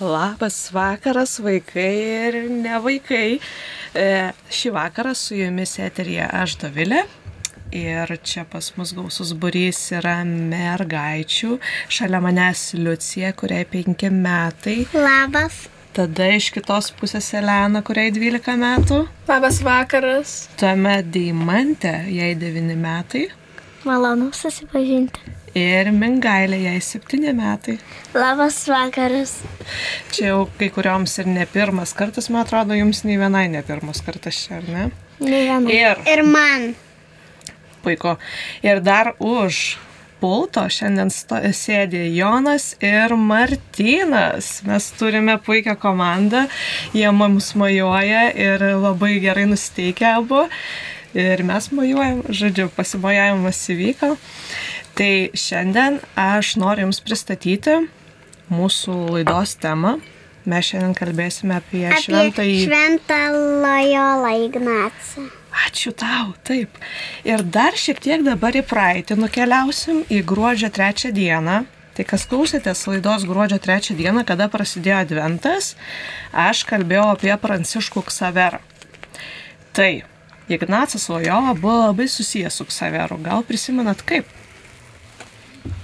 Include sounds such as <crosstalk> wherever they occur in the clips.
Labas vakaras, vaikai ir ne vaikai. E, šį vakarą su jumis eterija aš Dovilė. Ir čia pas mus gausus burys yra mergaičių. Šalia manęs Liucija, kuriai penki metai. Labas. Tada iš kitos pusės Elena, kuriai 12 metų. Labas vakaras. Tuomet Deimantė, jai 9 metai. Malonu susipažinti. Ir Mingailė, jai 7 metai. Labas vakaras. Čia jau kai kurioms ir ne pirmas kartas, man atrodo, jums nei vienai ne pirmas kartas čia, ar ne? Ne viena. Ir Ir man. puiku. Ir dar už pulto šiandien sėdi Jonas ir Martynas. Mes turime puikią komandą, jie mums mojuoja ir labai gerai nusteikia abu. Ir mes mojuojam, žodžiu, pasimojavimas įvyko. Tai šiandien aš noriu Jums pristatyti mūsų laidos temą. Mes šiandien kalbėsime apie, Apie šventąjį. šventą Lojolą Ignacą. Ačiū tau, taip. Ir dar šiek tiek dabar į praeitį nukeliausim į gruodžio trečią dieną. Tai kas klausėtės laidos gruodžio trečią dieną, kada prasidėjo adventas, aš kalbėjau apie Pranciškų Ksaverą. Tai Ignacas Lojola buvo labai susijęs su Ksaveru. Gal prisimenat kaip?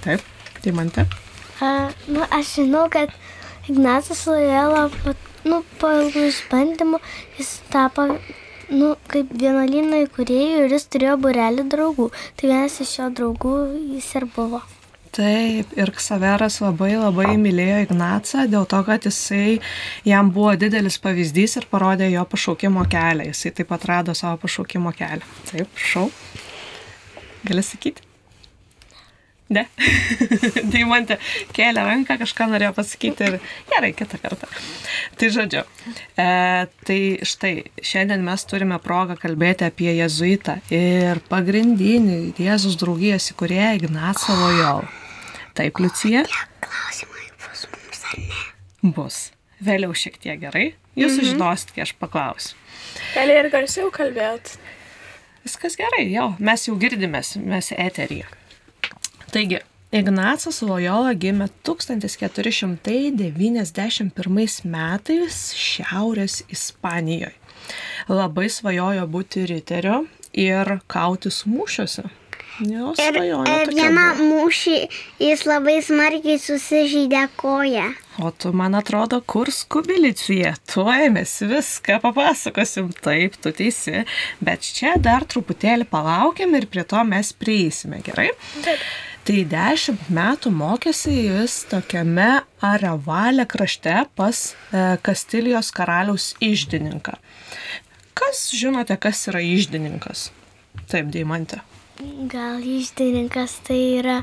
Taip, tai man te. A, nu, aš žinau, kad Ignacas Lojola, nu, po ilgų išbandymų, jis tapo, nu, kaip vienuolino įkūrėjų ir jis turėjo burelį draugų. Tai vienas iš jo draugų jis ir buvo. Taip, ir Ksaveras labai labai mylėjo Ignacą dėl to, kad jisai jam buvo didelis pavyzdys ir parodė jo pašaukimo kelią. Jisai taip pat rado savo pašaukimo kelią. Taip, šau. Gali sakyti? Ne. <laughs> tai man te kėlė ranką, kažką norėjo pasakyti ir gerai, kitą kartą. Tai žodžiu, e, tai štai šiandien mes turime progą kalbėti apie jezuitą ir pagrindinį Jėzus draugijos įkūrėją Ignacą Lojol. Taip, Liucija? Klausimai bus mums ar ne? Bus. Vėliau šiek tiek gerai. Jūs mhm. sužinosit, kai aš paklausiu. Gali ir garsiau kalbėt. Viskas gerai, jo, mes jau girdimės, mes eteryje. Taigi, Ignacas Lojola gimė 1491 metais Šiaurės Ispanijoje. Labai svajojo būti riteriu ir kautis mūšiuose. Jo, Ir, ir buvo. mūšį jis labai smarkiai susižydė koją. O tu, man atrodo, kur skubilicija, tuoj mes viską papasakosim, taip, tu teisi, bet čia dar truputėlį palaukiam ir prie to mes prieisime, gerai? Taip. Tai dešimt metų mokėsi jis tokiame Arevalė krašte pas e, Kastilijos karaliaus išdininką. Kas žinote, kas yra išdininkas? Taip, Deimantė. Gal išdininkas tai yra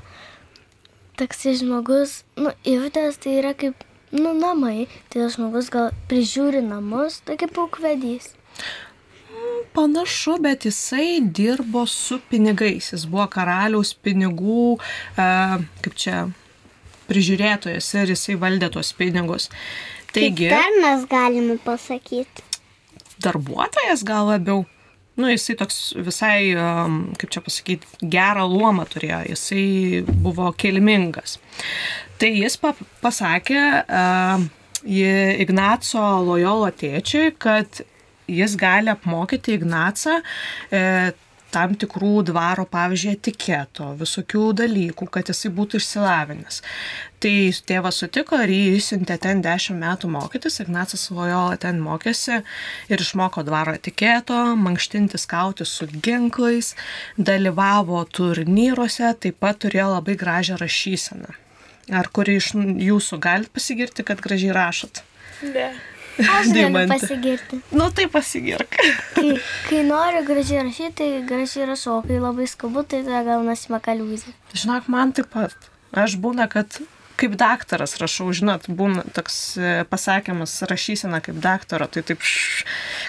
toks žmogus, nu, įvidas tai yra kaip, nu, namai, tai žmogus gal prižiūri namus, tai kaip aukvedys. Panašu, bet jisai dirbo su pinigais. Jis buvo karaliaus pinigų, e, kaip čia, prižiūrėtojas ir jisai valdė tuos pinigus. Taigi, Dar mes galime pasakyti. darbuotojas gal labiau. Nu, jisai toks visai, kaip čia pasakyti, gerą luomą turėjo, jisai buvo kilmingas. Tai jis pa pasakė Ignaco Lojolo tėčiui, kad jis gali apmokyti Ignacą e, tam tikrų dvaro, pavyzdžiui, etiketo, visokių dalykų, kad jisai būtų išsilavinęs. Tai tėvas sutiko ir jį išsiuntė ten 10 metų mokytis, Ignacas Lojola ten mokėsi ir išmoko dvaro etiketo, mankštintis kauti su ginklais, dalyvavo turnyruose, taip pat turėjo labai gražią rašyseną. Ar kuri iš jūsų galite pasigirti, kad gražiai rašot? Ne. Aš galiu pasigirti. Nu tai pasigirk. Kai, kai noriu gražiai rašyti, tai gražiai rašau, kai labai skabu, tai tada gaunasi makaliūzė. Žinok, man taip pat. Aš būna, kad kaip daktaras rašau, žinot, būna toks e, pasakymas rašysena kaip daktaro, tai taip š,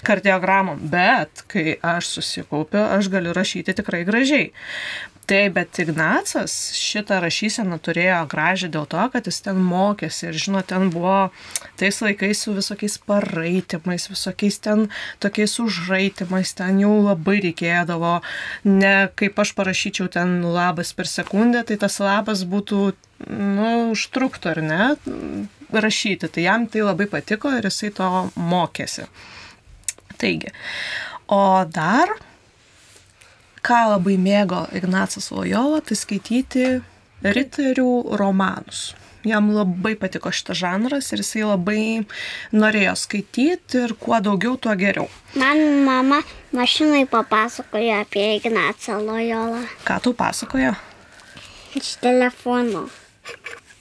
kardiogramom, bet kai aš susikaupiu, aš galiu rašyti tikrai gražiai. Taip, bet Ignacas šitą rašyseną turėjo gražią dėl to, kad jis ten mokėsi ir, žinot, ten buvo tais laikais su visokiais paraitimais, visokiais ten tokiais užraitimais, ten jau labai reikėdavo, ne kaip aš parašyčiau ten labas per sekundę, tai tas labas būtų, nu, užtruktų ar ne, rašyti. Tai jam tai labai patiko ir jisai to mokėsi. Taigi, o dar ką labai mėgo Ignacas Lojola, tai skaityti riterių romanus. Jam labai patiko šitas žanras ir jisai labai norėjo skaityti ir kuo daugiau, tuo geriau. Man mama mašinai papasakojo apie Ignacą Lojolą. Ką tau pasakojo? Iš telefono.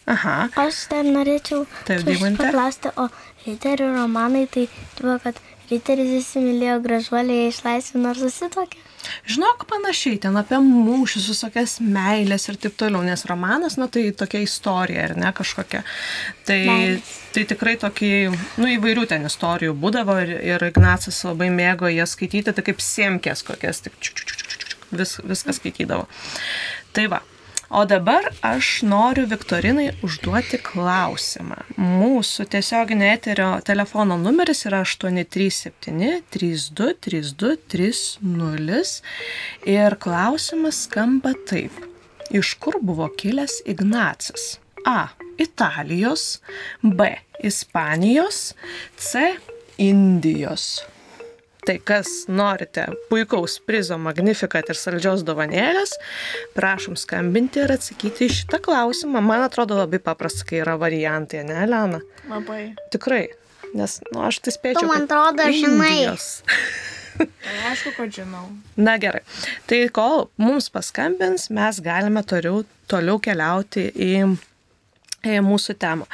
Aha, Aš dar norėčiau Taip, paklausti, o riterių romanai tai buvo, kad riteris įsimylėjo gražuolį, jie išlaisvino ir susitokė. Žinok panašiai, ten apie mūšius, visokias meilės ir taip toliau, nes romanas, na tai tokia istorija, ar ne kažkokia. Tai, Meilės. tai tikrai tokį, nu įvairių ten istorijų būdavo ir, ir Ignacas labai mėgo jas skaityti, tai kaip siemkės kokias, tik čiuk, čiuk, čiuk, čiuk, čiuk, vis, viską skaitydavo. Tai va. O dabar aš noriu Viktorinai užduoti klausimą. Mūsų tiesioginio eterio telefono numeris yra 837 32 32 30 ir klausimas skamba taip. Iš kur buvo kilęs Ignacas? A. Italijos, B. Ispanijos, C. Indijos. Tai kas norite puikaus prizo Magnificat ir saldžios dovanėlės, prašom skambinti ir atsakyti į šitą klausimą. Man atrodo labai paprasta, kai yra variantai, ne, Lena? Labai. Tikrai. Nes, nu, aš tai spėčiau. Tu man atrodo, žinai. Tai aišku, kad žinau. Na gerai. Tai kol mums paskambins, mes galime toliau, toliau keliauti į, į mūsų temą.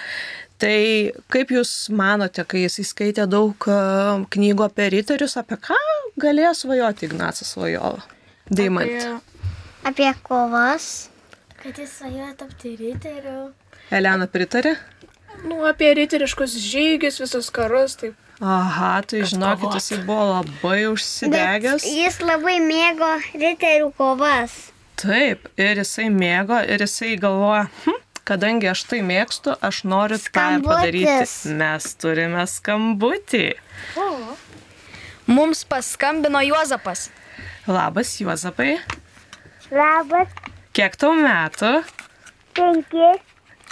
Tai kaip Jūs manote, kai jis įskaitė daug e, knygų apie riterius, apie ką galėjo svajoti Ignacas Lojola? Deimantė. Apie- Apie kovas. Kad jis svajoja tapti riteriu. Elena pritarė? Nu, apie riteriškus žygius, visus karus, taip. Aha, tai žinokit, jisai buvo labai užsidegęs. jis labai mėgo riterių kovas. Taip, ir jisai mėgo, ir jisai galvoja, hm, kadangi aš tai mėgstu, aš noriu tą Skambutis. padaryti. Mes turime skambutį. O, Mums paskambino Juozapas. Labas, Juozapai. Labas, Kiek tau metų? penki.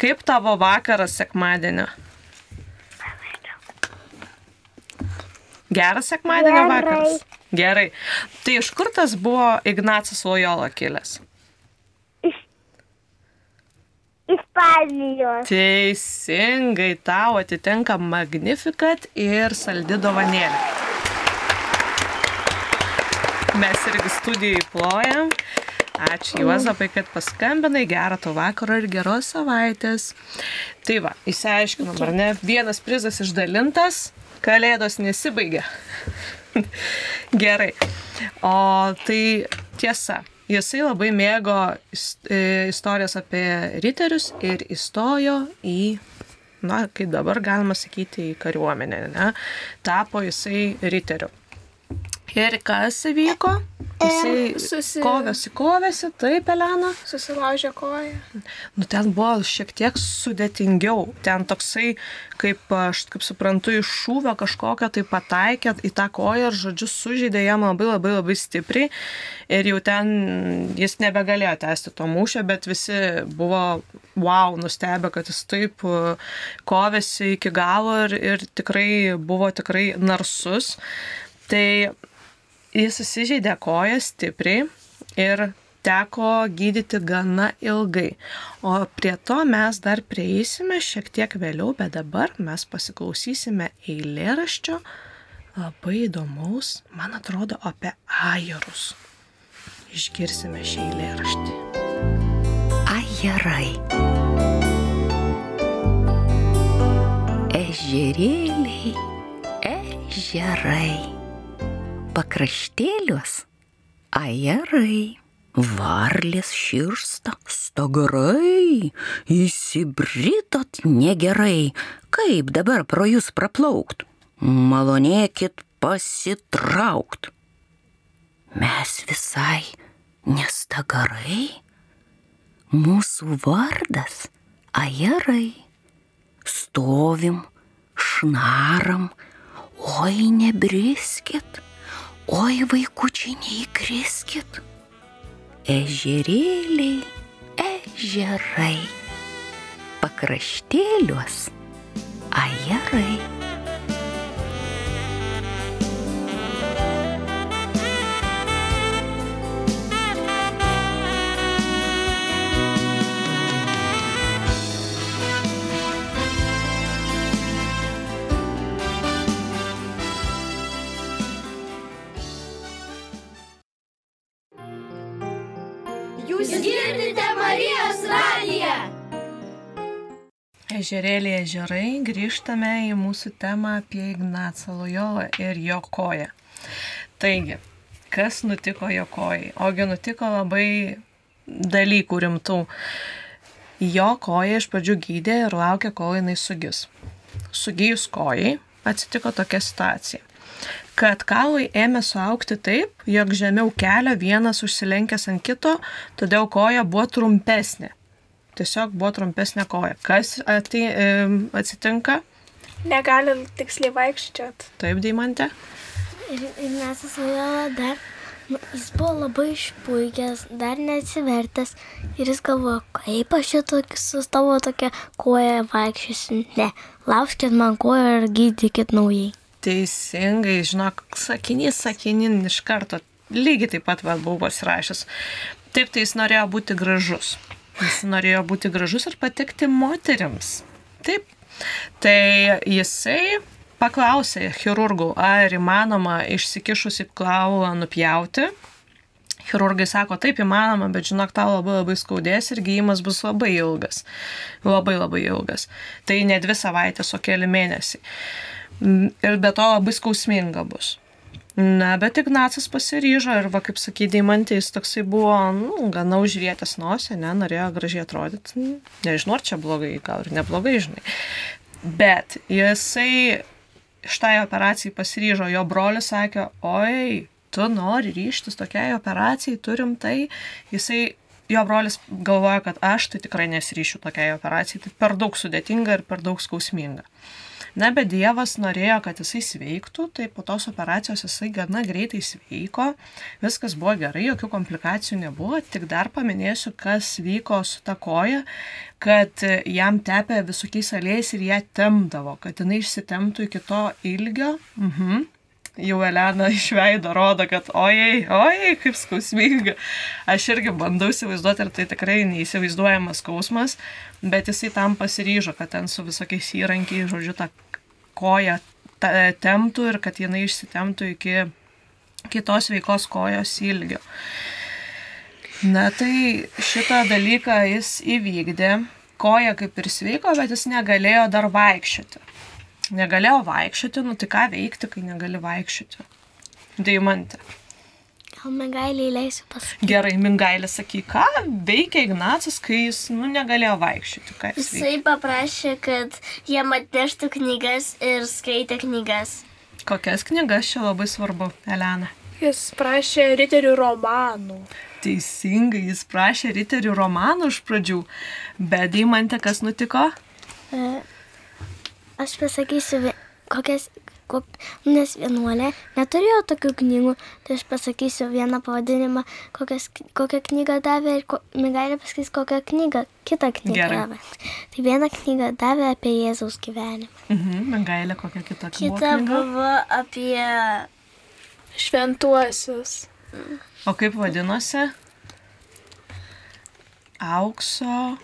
Kaip tavo vakaras sekmadienio? Geras sekmadienio Gerai. vakaras. Gerai. Tai iš kur tas buvo Ignacas Lojola kilęs? Ispanijos. Teisingai, tau atitenka Magnificat ir saldi dovanėlė. Mes irgi studijai plojam. Ačiū Juozapai, kad paskambinai, gerą to vakaro ir geros savaitės. Tai va, įsiaiškinom, ar ne? Vienas prizas išdalintas, kalėdos nesibaigia. <laughs> Gerai. O tai tiesa, jisai labai mėgo e, istorijas apie riterius ir įstojo į, na, kaip dabar galima sakyti, į kariuomenę, ne? Tapo jisai riteriu. Ir kas įvyko? Jisai susi- kovėsi, kovėsi, taip, Elena. susilaužė koją. Nu, ten buvo šiek tiek sudėtingiau. Ten toksai, kaip aš kaip suprantu, iš šūvio kažkokio tai pataikė į tą koją ir, žodžiu, sužeidė jam labai labai labai stipriai. Ir jau ten jis nebegalėjo tęsti to mūšio, bet visi buvo, wow, nustebę, kad jis taip uh, kovėsi iki galo ir, ir tikrai buvo tikrai narsus. Tai jis susižeidė koją stipriai ir teko gydyti gana ilgai. O prie to mes dar prieisime šiek tiek vėliau, bet dabar mes pasiklausysime eilėraščio labai įdomaus, man atrodo, apie ajerus. Išgirsime šį eilėraštį. Ajerai. Ežerėliai, ežerai. Pakraštėlius ajerai. Varlės širsta stagarai, įsibritot negerai, kaip dabar pro jūs praplaukt, malonėkit pasitraukt. Mes visai nes stagarai mūsų vardas ajerai. Stovim, šnaram, oi nebriskit, oi vaikučiai neįkriskit. Ežerėliai, ežerai, pakraštėliuos ajerai. Ežerėlė ežerai, grįžtame į mūsų temą apie Ignacą Lojolą ir jo koją. Taigi, kas nutiko jo kojai? Ogi nutiko labai dalykų rimtų. Jo koja iš pradžių gydė ir laukė, kol jinai sugis. Sugijus kojai atsitiko tokia situacija kad kaulai ėmė suaukti taip, jog žemiau kelio vienas užsilenkęs ant kito, todėl koja buvo trumpesnė. Tiesiog buvo trumpesnė koja. Kas ati, em, atsitinka? Negali tiksliai vaikščioti. Taip, Deimante? Ir Ignacas Lojola dar, nu, jis buvo labai išpuikęs, dar neatsivertęs ir jis galvojo, kaip aš šitokį su tavo tokia koja vaikščiosiu. Ne, lauskit man koją ir gydykit naujai. Teisingai, žinok, sakinys sakinin iš karto. Lygiai taip pat va, buvau pasirašęs. Taip, tai jis norėjo būti gražus. Jis norėjo būti gražus ir patikti moteriams. Taip. Tai jisai paklausė chirurgų, ar įmanoma išsikišusi klaulą nupjauti. Chirurgai sako, taip įmanoma, bet žinok, tau labai labai skaudės ir gyjimas bus labai ilgas. Labai labai ilgas. Tai ne dvi savaitės, o keli mėnesiai. Mm, Ir be to labai skausminga bus. Na, bet Ignacas pasiryžo ir, va, kaip sakyti, Deimantė, jis toksai buvo, nu, gana užvietęs nosį, ne, norėjo gražiai atrodyti. Nu, Nežinau, ar čia blogai, gal ir neblogai, žinai. Bet jisai šitai operacijai pasiryžo, jo brolis sakė, oi, tu nori ryštis tokiai operacijai, turim tai, jisai, jo brolis galvoja, kad aš tai tikrai nesiryšiu tokiai operacijai, tai per daug sudėtinga ir per daug skausminga. Na, bet Dievas norėjo, kad jisai sveiktų, tai po tos operacijos jisai gana greitai sveiko, viskas buvo gerai, jokių komplikacijų nebuvo, tik dar paminėsiu, kas vyko su ta koja, kad jam tepė visokiais aliejais ir ją temdavo, kad jinai išsitemtų iki to ilgio. Mhm. Jau Elena iš veido rodo, kad ojei, ojei, kaip skausminga. Aš irgi bandau įsivaizduoti, ar tai tikrai neįsivaizduojamas skausmas, bet jisai tam pasiryžo, kad ten su visokiais įrankiais, žodžiu, tą koją temptų ir kad jinai išsitemtų iki kitos veikos kojos ilgio. Na tai šitą dalyką jis įvykdė, koja kaip ir sveiko, bet jis negalėjo dar vaikščioti. Negalėjo vaikščioti, nu tai ką veikti, kai negali vaikščioti. Deimantė. Gal mergailiai leisiu pasakyti. Gerai, Mingailė, sakyk, ką veikia Ignacas, kai jis nu, negalėjo vaikščioti. Jis? Jisai paprašė, kad jiem atneštų knygas ir skaitė knygas. Kokias knygas čia labai svarbu, Elena? Jis prašė riterių romanų. Teisingai, jis prašė riterių romanų iš pradžių, bet Deimantė kas nutiko? E, Aš pasakysiu, kokias, kok, nes vienuolė neturėjo tokių knygų, tai aš pasakysiu vieną pavadinimą, kokias, kokią knygą davė ir ko, Migailė pasakys, kokią knygą, kitą knygą Gerai. davė. Tai vieną knygą davė apie Jėzaus gyvenimą. Mhm, Mingailė kokia kita knyga. Kita buvo apie Šventuosius. O kaip vadinosi? Aukso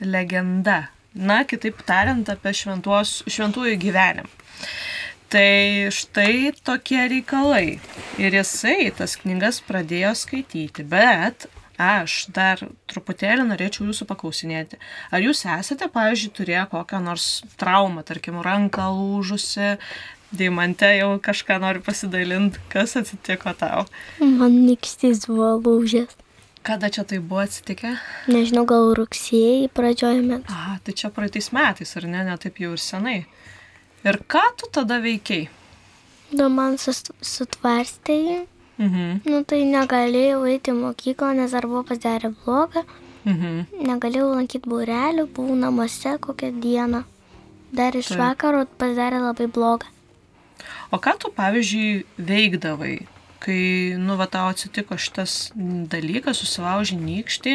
legenda. Na, kitaip tariant, apie šventuos, šventųjų gyvenimą. Tai štai tokie reikalai. Ir jisai tas knygas pradėjo skaityti, bet aš dar truputėlį norėčiau jūsų paklausinėti. Ar jūs esate, pavyzdžiui, turėję kokią nors traumą, tarkim, ranką lūžusi, Deimante jau kažką nori pasidalinti, kas atsitiko tau? Man nikstys buvo lūžęs. Kada čia tai buvo atsitikę? Nežinau, gal rugsėjai pradžiojame. A, tai čia praeitais metais, ar ne, ne taip jau ir senai. Ir ką tu tada veikiai? Du man sus- sutvarstė jį. Mhm. Nu, tai negalėjau eiti į mokyklą, nes dar buvo pasidarę blogą. Mhm. Negalėjau lankyti būrelių, buvau namuose kokią dieną. Dar iš Taip. vakaro pasidarė labai bloga. O ką tu, pavyzdžiui, veikdavai, kai, nu, va, tau atsitiko šitas dalykas, susilaužė nykštį,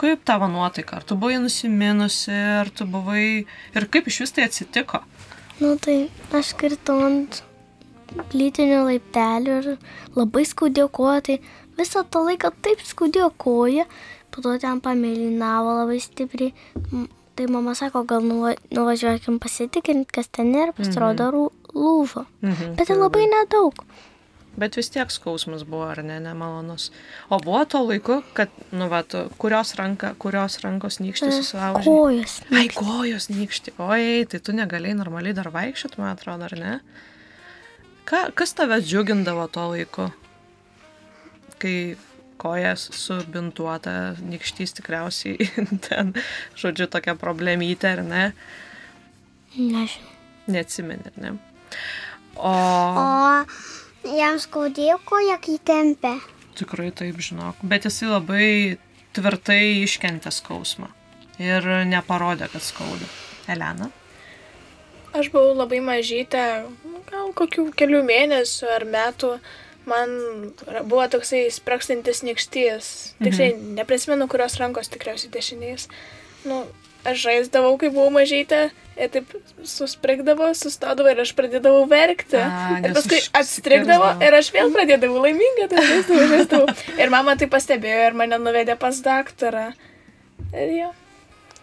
kaip tavo nuotaika? Ar tu buvai nusiminusi, ar tu buvai... Ir kaip iš vis tai atsitiko? Nu, tai aš kritau ant plytinių laiptelių ir labai skaudėjo koją, tai visą tą laiką taip skaudėjo koją, po to ten pamėlynavo labai stipriai. Tai mama sako, gal nuva, nuvažiuokim pasitikrinti, kas ten yra, pasirodo rū- lūžo. Mhm. Bet tai labai nedaug. Bet vis tiek skausmas buvo, ar ne, nemalonus. O buvo to laiku, kad, nu, va, tu, kurios, ranka, kurios rankos nykštį susilaužė? Kojas. Ai, kojos nykštį. Oi, tai tu negalėjai normaliai dar vaikščioti, man atrodo, ar ne? Ka, kas tave džiugindavo tuo laiku? Kai kojas subintuota, nykštys tikriausiai <laughs> ten, žodžiu, tokia problemytė, ar ne? Nežinau. Neatsimeni, ar ne? O O jam skaudėjo koja, kai tempė. tikrai taip žinok. Bet jisai labai tvirtai iškentė skausmą. Ir neparodė, kad skauda. Elena? Aš buvau labai mažytė, gal kokių kelių mėnesių ar metų. Man buvo toksai sprakstantis nykštys. Tiksliai, neprisimenu, kurios rankos tikriausiai dešinės. Nu, aš žaisdavau, kai buvau mažytė. Ir taip susprigdavo, sustodavo ir aš pradėdavau verkti. A, ir paskui atstrigdavo ir aš vėl pradėdavau laiminga, tai žaisdavau, žaisdavau. Ir mama tai pastebėjo ir mane nuvedė pas daktarą. Ir jo,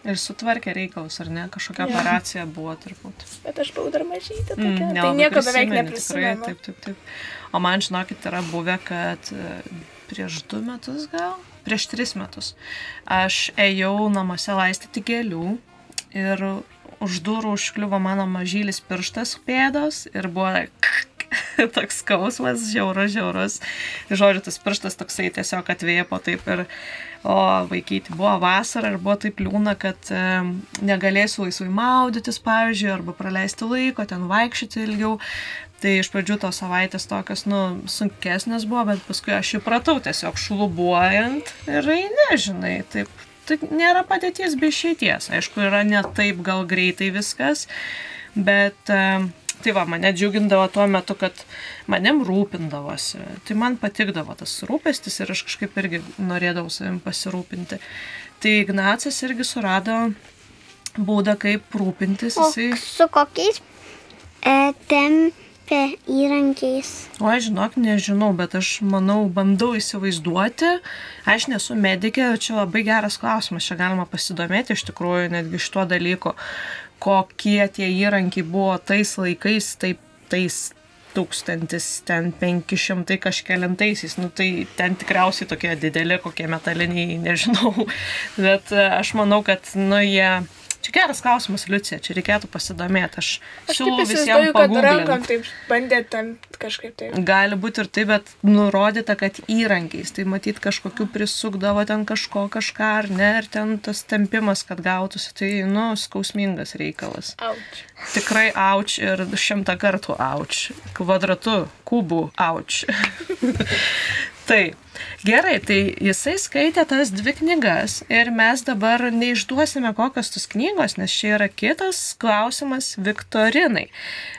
Ir sutvarkė reikalus, ar ne? Kažkokia Jo. operacija buvo turbūt. bet aš buvau dar mažytė. Tokia. Mm, tai nieko beveik neprisimenu. Tikrai, taip, taip, taip. O man, žinokit, yra buvę, kad e, prieš du metus gal, prieš tris metus, aš ėjau namuose laistyti gėlių ir už durų užkliuvo mano mažylis pirštas pėdos ir buvo <laughs> toks skausmas, žiaurus, žiaurus. Žodžiu, tas pirštas toksai tiesiog atvėpo taip ir, o vaikyti buvo vasara ir buvo taip liūna, kad e, negalėsiu laisvai maudytis, pavyzdžiui, arba praleisti laiko, ten vaikščioti ilgiau. Tai iš pradžių tos savaitės tokios, nu, sunkesnės buvo, bet paskui aš įpratau tiesiog šlubuojant ir nežinai, taip. Tai nėra padėties be išeities. Aišku, yra ne taip gal greitai viskas, bet e, tai va, mane džiugindavo tuo metu, kad manim rūpindavosi. Tai man patikdavo tas rūpestis ir aš kažkaip irgi norėdavau savim pasirūpinti. Tai Ignacas irgi surado būdą, kaip rūpintis. O Jisai... su kokiais e, tempė įrankiais? O aš žinok, nežinau, bet aš manau, bandau įsivaizduoti. Aš nesu medikė, čia labai geras klausimas, čia galima pasidomėti iš tikrųjų netgi šituo dalyku, kokie tie įrankiai buvo tais laikais, taip, tais tūkstantis ten penkišimtai kažkėlintaisiais, nu tai ten tikriausiai tokie dideli, kokie metaliniai, <laughs> nežinau, bet e, aš manau, kad, nu jie, čia geras klausimas, Liucija, čia reikėtų pasidomėti, aš, Aš siūlau visiems įsivaizduoju, kad pagūglint. rankom taip bandė ten kažkaip taip. Gali būti ir taip, bet nurodyta, kad įrankiais, tai matyt kažkokiu prisukdavo ten kažko kažką ar ne, ir ten tas tempimas, kad gautųsi, tai, nu, skausmingas reikalas. Auč. Tikrai auč ir šimtą kartų auč. Kvadratu, kubų auč. <laughs> tai, gerai, tai jisai skaitė tas dvi knygas ir mes dabar neišduosime kokios tos knygos, nes čia yra kitas klausimas Viktorinai.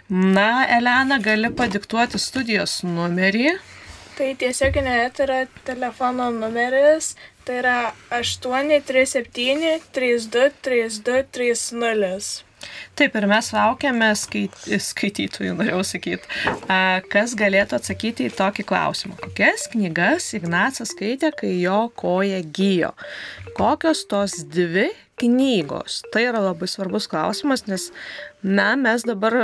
Na, Elena, gali padiktuoti studijos numerį. Tai tiesiog net yra telefono numeris, tai yra 837 32 32 30. Taip, ir mes laukiame skait, skaitytojų, norėjau sakyti, kas galėtų atsakyti į tokį klausimą. Kokias knygas Ignacas skaitė, kai jo koja gyjo? Kokios tos dvi knygos? Tai yra labai svarbus klausimas, nes, na, mes dabar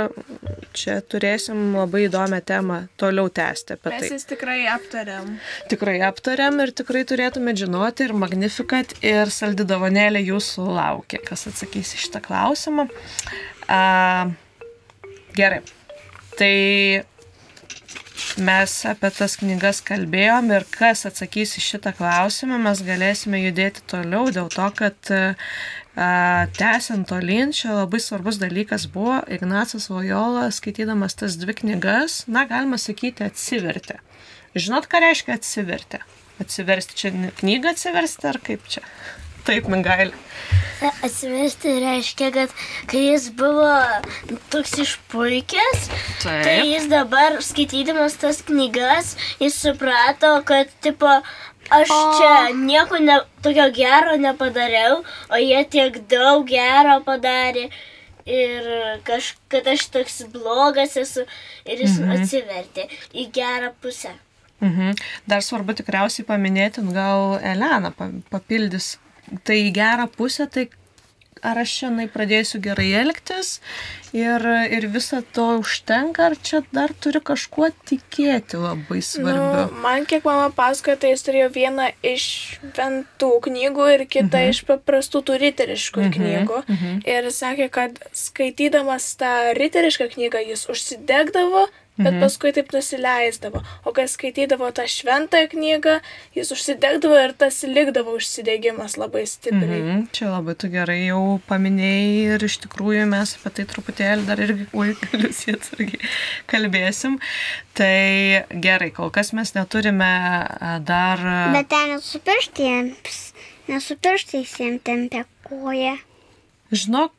čia turėsim labai įdomią temą toliau tęsti apie Mes tai. jas tikrai aptariam. Tikrai aptariam ir tikrai turėtume žinoti ir Magnificat ir Saldi Dovanėlė jūsų laukia, kas atsakys į šitą klausimą. A, gerai. Tai mes apie tas knygas kalbėjom ir kas atsakys į šitą klausimą, mes galėsime judėti toliau dėl to, kad a, tęsiant tolyn, čia labai svarbus dalykas buvo Ignacas Lojola, skaitydamas tas dvi knygas, na, galima sakyti, atsivertė Žinot, ką reiškia atsiverti? Atsiversti čia knygą atsiversti ar kaip čia? Taip, Mingailė. Atsiversti reiškia, kad kai jis buvo toks išpuikęs, tai Taip. jis dabar skaitydamas tas knygas, jis suprato, kad tipo, aš čia nieko ne, tokio gero nepadariau, o jie tiek daug gero padarė. Ir kaž, kad aš toks blogas esu ir jis mhm. atsivertė į gerą pusę. Mhm. Dar svarbu tikriausiai paminėti, gal Elena pa- papildys. Tai į gerą pusę, tai ar aš šiandien pradėsiu gerai elgtis ir, ir visą to užtenka, ar čia dar turi kažkuo tikėti labai svarbiu. Nu, man kiek mama pasakojo, tai jis turėjo vieną iš šventų knygų ir kitą Mhm. iš paprastų tų riteriškų knygų. Ir sakė, kad skaitydamas tą riterišką knygą jis užsidegdavo, bet Mhm. paskui taip nusileisdavo. O kai skaitydavo tą šventąją knygą, jis užsidegdavo ir tas likdavo užsidegimas labai stipriai. Mhm, čia labai tu gerai jau paminėjai ir iš tikrųjų mes apie tai truputėlį dar irgi, <laughs> sieti irgi kalbėsim. Tai gerai, kol kas mes neturime dar... Bet ten su pirštėms, nesu pirštais jiems tempia koją. Žinok,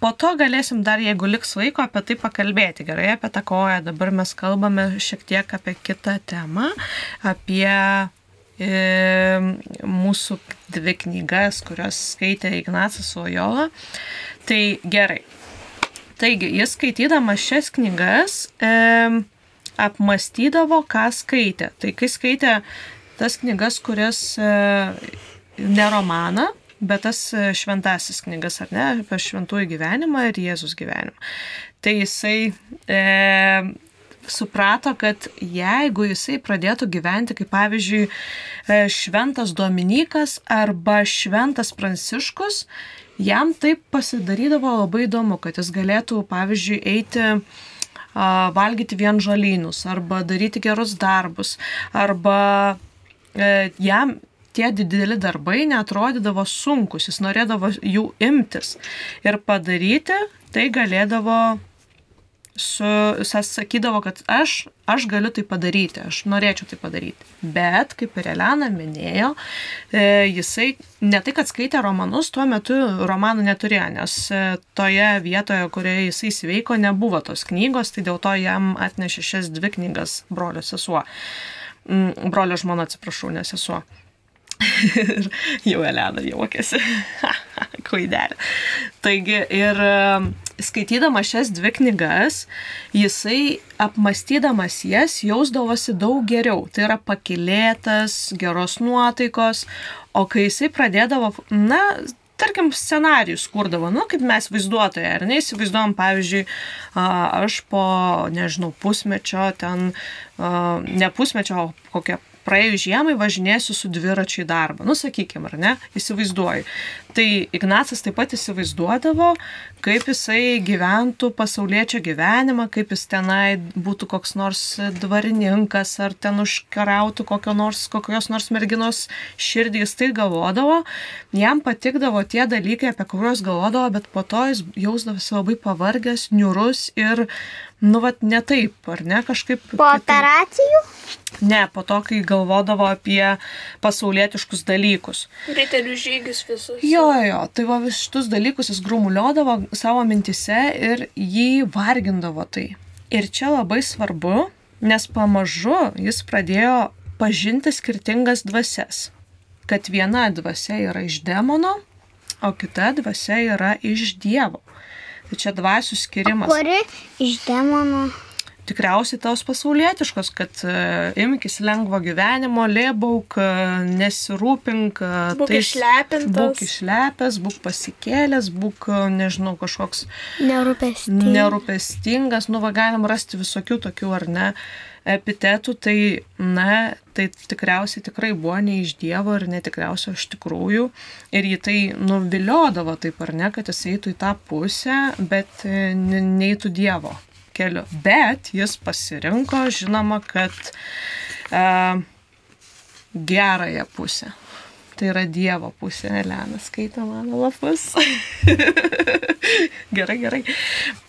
po to galėsim dar, jeigu liks laiko, apie tai pakalbėti. Gerai, apie tą koją. Dabar mes kalbame šiek tiek apie kitą temą, apie e, mūsų dvi knygas, kurias skaitė Ignacas Lojola. Tai gerai. Taigi, jis skaitydamas šias knygas e, apmastydavo, ką skaitė. Tai kai skaitė tas knygas, kurias e, ne romaną, bet tas e, šventasis knygas, ar ne, apie šventųjų gyvenimą ir Jėzus gyvenimą. Tai jisai e, suprato, kad jeigu jisai pradėtų gyventi, kaip pavyzdžiui, e, šventas Dominikas arba šventas Pranciškus, jam taip pasidarydavo labai įdomu, kad jis galėtų, pavyzdžiui, eiti valgyti vien žalynus arba daryti gerus darbus arba e, jam tie dideli darbai netrodydavo sunkus, jis norėdavo jų imtis ir padaryti, tai galėdavo su, jis sakydavo, kad aš, aš galiu tai padaryti, aš norėčiau tai padaryti. Bet, kaip ir Elena minėjo, e, jisai ne tai, kad skaitė romanus, tuo metu romanų neturėjo, nes e, toje vietoje, kurioje jisai sveiko, nebuvo tos knygos, tai dėl to jam atnešė šias dvi knygas brolio sesuo. Mm, Brolio žmona, atsiprašau, ne sesuo. <laughs> ir jau Elena juokėsi. <laughs> Klaidelė. Taigi ir e, skaitydamas šias dvi knygas, jisai apmastydamas jas jausdavosi daug geriau. Tai yra pakilėtas, geros nuotaikos, o kai jisai pradėdavo, na, tarkim, scenarijus kurdavo, nu, kaip mes vaizduotojai, ar ne, įsivaizduojam, pavyzdžiui, aš po, nežinau, pusmečio ten, ne pusmečio, o kokią praėjus žiemai važinėsiu su dviračiu į darbą. Nu, sakykime, ar ne? Įsivaizduoju. Tai Ignacas taip pat įsivaizduodavo, kaip jisai gyventų pasaulietčio gyvenimą, kaip jis tenai būtų koks nors dvarininkas, ar ten užkarautų kokio nors, kokios nors merginos širdį, jis tai galvodavo. Jam patikdavo tie dalykai, apie kuriuos galvodavo, bet po to jis jausdavosi labai pavargęs, niurus ir, nu, vat, ne taip, ar ne, kažkaip. Po kitaip. operacijų? Ne, po to, kai galvodavo apie pasaulietiškus dalykus. Riterių žygius visus. Jo, jo, tai va vis šitus dalykus jis grumuliodavo savo mintise ir jį vargindavo tai. Ir čia labai svarbu, nes pamažu jis pradėjo pažinti skirtingas dvasias. Kad viena dvasia yra iš demono, o kita dvasia yra iš Dievo. Tai čia dvasių skirimas. Kuri iš demonų? tikriausiai tos pasaulietiškos, kad uh, imkis lengvo gyvenimo, lėbauk, uh, nesirūpink. Uh, Būk išlepintas. Būk išlepęs, būk pasikėlęs, būk, uh, nežinau, kažkoks Nerūpestingas. nerūpestingas, nu, va, galim rasti visokių tokių ar ne epitetų, tai, na, tai tikriausiai tikrai buvo ne iš Dievo ir netikriausiai iš tikrųjų. Ir jį tai nuviliodavo taip ar ne, kad jis eitų į tą pusę, bet e, ne- neitų Dievo keliu. Bet jis pasirinko, žinoma, kad uh, gerąją pusę. Tai yra Dievo pusė, Elena skaito mano lapus. <laughs> gerai, gerai.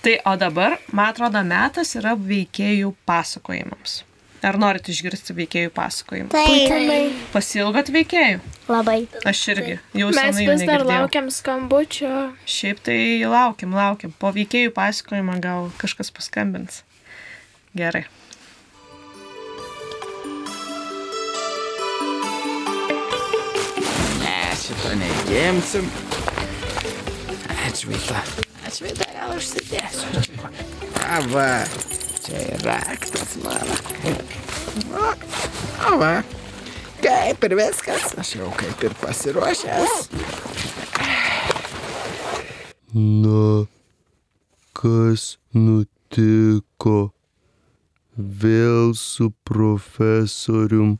Tai o dabar, man atrodo, metas yra veikėjų pasakojimams. Ar norit išgirsti veikėjų pasakojimą? Taip. Pasilgot veikėjų? Labai. Aš irgi. Jau Mes vis dar laukiam skambučio. Šiaip tai laukiam, laukiam. Po veikėjų pasakojimą gal kažkas paskambins. Gerai. Šito neįgimsim. Atšvaita. Atšvaita gal užsidėsiu. A, va. Čia yra raktas mano. O va. Kaip ir viskas. Aš jau kaip ir pasiruošęs. Na, kas nutiko? Vėl su profesorium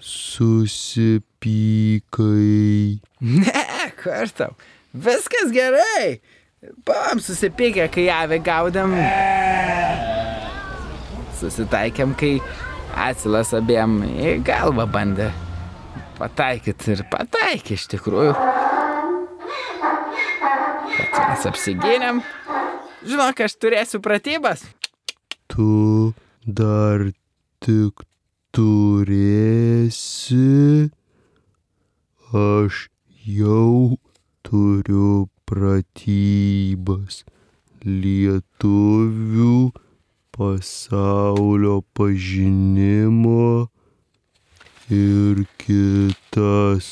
susipykai. Ne, kur tau. Viskas gerai. Buvom susipykę, kai avį gaudėm. Susitaikėm, kai atsilas abiem į galvą bandė pataikyti ir pataikė iš tikrųjų. Bet mes apsigynėm. Žinok, aš turėsiu pratybas. Tu dar tik turėsi. Aš jau turiu pratybas. Lietuvių pasaulio pažinimo ir kitas.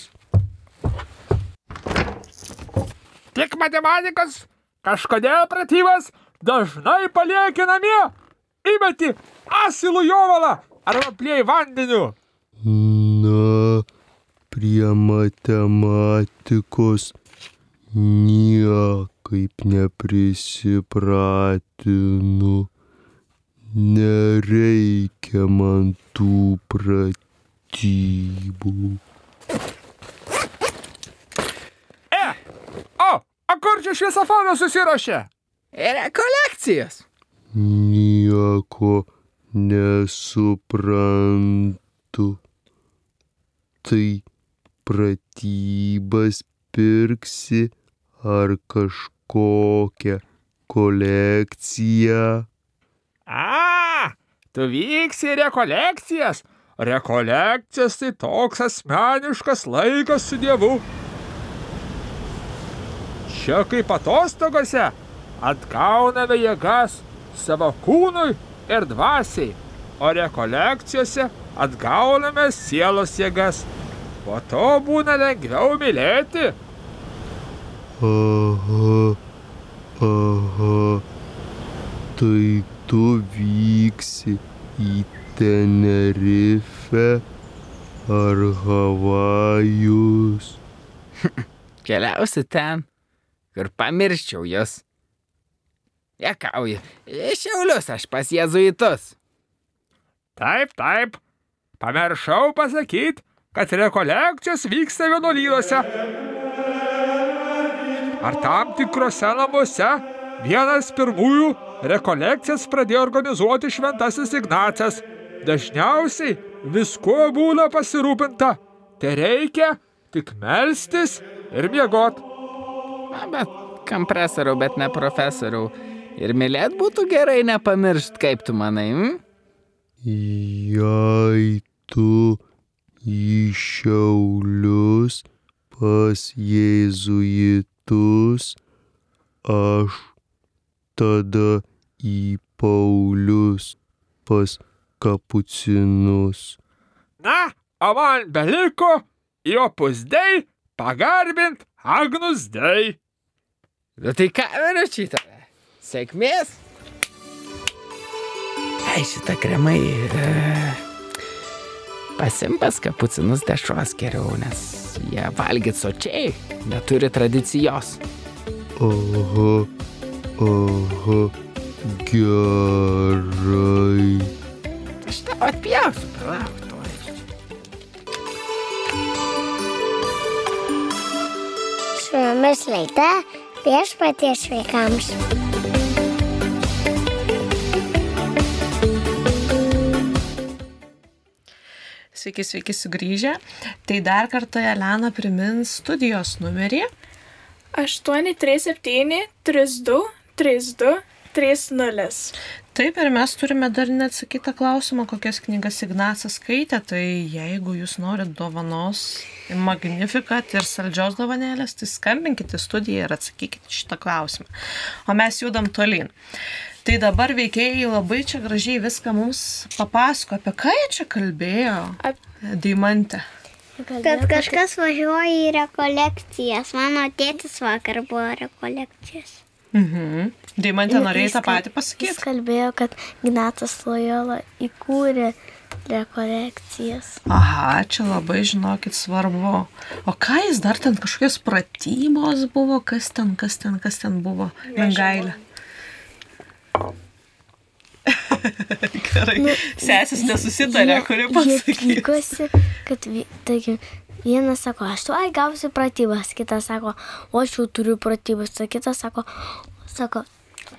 Tik matematikas, kažkodėl pratybas dažnai palieki namie. Įmeti asilų jovalą arba plėjai vandeniu. Na, prie matematikos niekaip neprisipratinu. Nereikia man tų pratybų. E, o, o kur čia šviesofonas susirašė? Ir rekolekcijas. Nieko nesuprantu. Tai pratybas pirksi ar kažkokią kolekciją. A, tu vyksi rekolekcijas. Rekolekcijas tai toks asmeniškas laikas su Dievu. Čia kaip atostogose atgauname jėgas savo kūnui ir dvasiai, o rekolekcijose atgauname sielos jėgas. Po to būna lengviau mylėti. Aha, aha. Tai tu vyksi į Tenerifę ar Havajus. <laughs> Keliausi ten, kur pamirščiau jos. Jekauju, į šiaulius aš pas jėzuitus. Taip, taip. Pamiršau pasakyti, kad rekolekcijos vyksta vienuolynuose. Ar tam tikrose namuose vienas pirmųjų rekolekcijas pradėjo organizuoti šventasis Ignacas. Dažniausiai viskuo būna pasirūpinta. Tai reikia tik melstis ir miegot. Na, bet kompresoriau, bet ne profesoriau. Ir mylėt būtų gerai nepamiršt, kaip tu manai. Hm? Jei tu į šiaulius pas jėzuitus, aš tada į Paulius pas kapucinus. Na, o man beliko į opus dei pagarbint Agnus dei. Nu tai ką, vyručiai tave? Sėkmės. Ai, šitą kremai. E, pasimpas kapucinus dešros geriau, nes jie valgyt sočiai, neturi tradicijos. Aha, aha, gerai. Aš tau atpjausiu, palauk to. Su jumis laida viešpaties vaikams. Sveiki, sveiki sugrįžę. Tai dar kartą Elena primins studijos numerį. 837 32 32 3-0. Taip, ir mes turime dar neatsakytą klausimą, kokias knygas Ignacas skaitė. Tai jeigu jūs norit dovanos Magnificat ir saldžios dovanėlės, tai skambinkite studiją ir atsakykite šitą klausimą. O mes judam tolyn. Tai dabar veikėjai labai čia gražiai viską mums papasako, apie ką jie čia kalbėjo. Deimantė. Kad kažkas važiuoja į rekolekcijas. Mano tėtis vakar buvo rekolekcijas. Mhm. Deimantė norėjai tą patį Jis pasakyti. kalbėjo, kad Ignatas Loyola įkūrė rekolekcijas. Aha, čia labai žinokit svarbu. O ką jis dar ten kažkokios pratybos buvo, kas ten, kas ten, kas ten buvo? Mengailė. Gerai. Nu, Sesis nesusitarė, kuri pykosi, kad, tarkim, vienas sako, aš tuoj gausiu pratybas, kitas sako, o aš jau turiu pratybas, o kitas sako, sako,